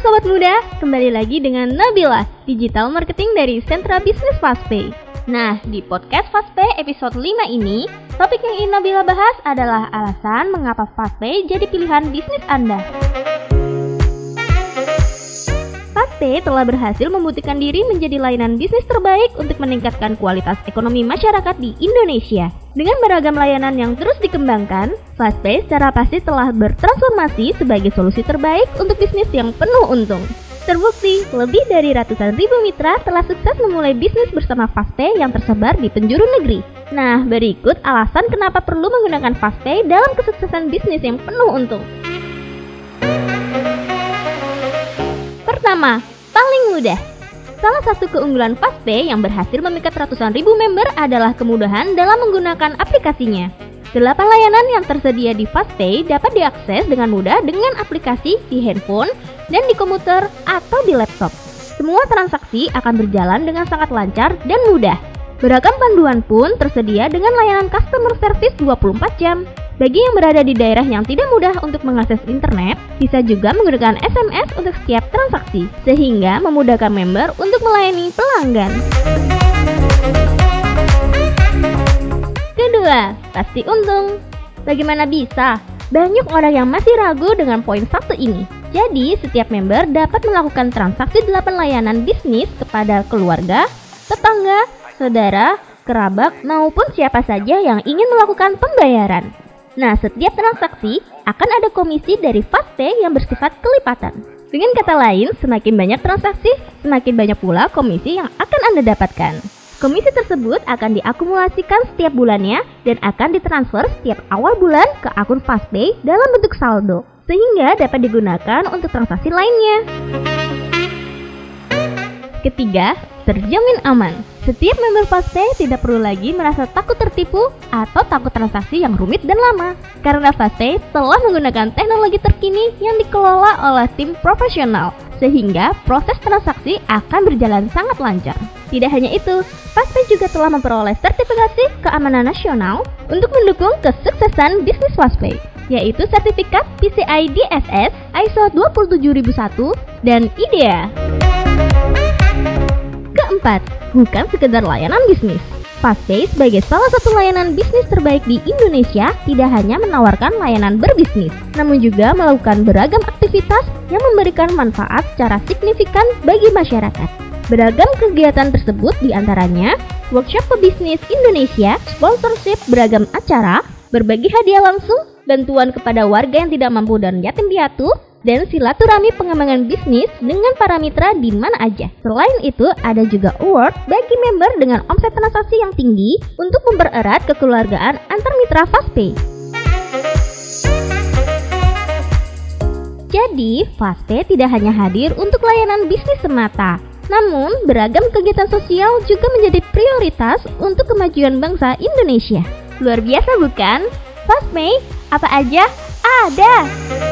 sobat muda, kembali lagi dengan Nabila, digital marketing dari Sentra Bisnis Fastpay. Nah, di podcast Fastpay episode 5 ini, topik yang ingin Nabila bahas adalah alasan mengapa Fastpay jadi pilihan bisnis Anda. Fastpay telah berhasil membuktikan diri menjadi layanan bisnis terbaik untuk meningkatkan kualitas ekonomi masyarakat di Indonesia. Dengan beragam layanan yang terus dikembangkan, Fastpay secara pasti telah bertransformasi sebagai solusi terbaik untuk bisnis yang penuh untung. Terbukti, lebih dari ratusan ribu mitra telah sukses memulai bisnis bersama Fastpay yang tersebar di penjuru negeri. Nah, berikut alasan kenapa perlu menggunakan Fastpay dalam kesuksesan bisnis yang penuh untung. Pertama, paling mudah. Salah satu keunggulan Fastpay yang berhasil memikat ratusan ribu member adalah kemudahan dalam menggunakan aplikasinya. Delapan layanan yang tersedia di Fastpay dapat diakses dengan mudah dengan aplikasi di handphone dan di komputer atau di laptop. Semua transaksi akan berjalan dengan sangat lancar dan mudah. Beragam panduan pun tersedia dengan layanan customer service 24 jam. Bagi yang berada di daerah yang tidak mudah untuk mengakses internet, bisa juga menggunakan SMS untuk setiap transaksi, sehingga memudahkan member untuk melayani pelanggan. Kedua, pasti untung. Bagaimana bisa? Banyak orang yang masih ragu dengan poin satu ini. Jadi, setiap member dapat melakukan transaksi 8 layanan bisnis kepada keluarga, tetangga, saudara, kerabat, maupun siapa saja yang ingin melakukan pembayaran. Nah, setiap transaksi akan ada komisi dari Fastpay yang bersifat kelipatan. Dengan kata lain, semakin banyak transaksi, semakin banyak pula komisi yang akan Anda dapatkan. Komisi tersebut akan diakumulasikan setiap bulannya dan akan ditransfer setiap awal bulan ke akun Fastpay dalam bentuk saldo, sehingga dapat digunakan untuk transaksi lainnya. Ketiga, terjamin aman. Setiap member Fastpay tidak perlu lagi merasa takut tertipu atau takut transaksi yang rumit dan lama. Karena Fastpay telah menggunakan teknologi terkini yang dikelola oleh tim profesional, sehingga proses transaksi akan berjalan sangat lancar. Tidak hanya itu, Fastpay juga telah memperoleh sertifikasi keamanan nasional untuk mendukung kesuksesan bisnis Fastpay, yaitu sertifikat PCI DSS ISO 27001 dan IDEA. Keempat, bukan sekedar layanan bisnis. Fastpay sebagai salah satu layanan bisnis terbaik di Indonesia tidak hanya menawarkan layanan berbisnis, namun juga melakukan beragam aktivitas yang memberikan manfaat secara signifikan bagi masyarakat. Beragam kegiatan tersebut di antaranya workshop pebisnis Indonesia, sponsorship beragam acara, berbagi hadiah langsung, bantuan kepada warga yang tidak mampu dan yatim piatu, dan silaturahmi pengembangan bisnis dengan para mitra di mana aja. Selain itu, ada juga award bagi member dengan omset transaksi yang tinggi untuk mempererat kekeluargaan antar mitra Fastpay. Jadi, Fastpay tidak hanya hadir untuk layanan bisnis semata, namun beragam kegiatan sosial juga menjadi prioritas untuk kemajuan bangsa Indonesia. Luar biasa bukan? Fastpay, apa aja ada!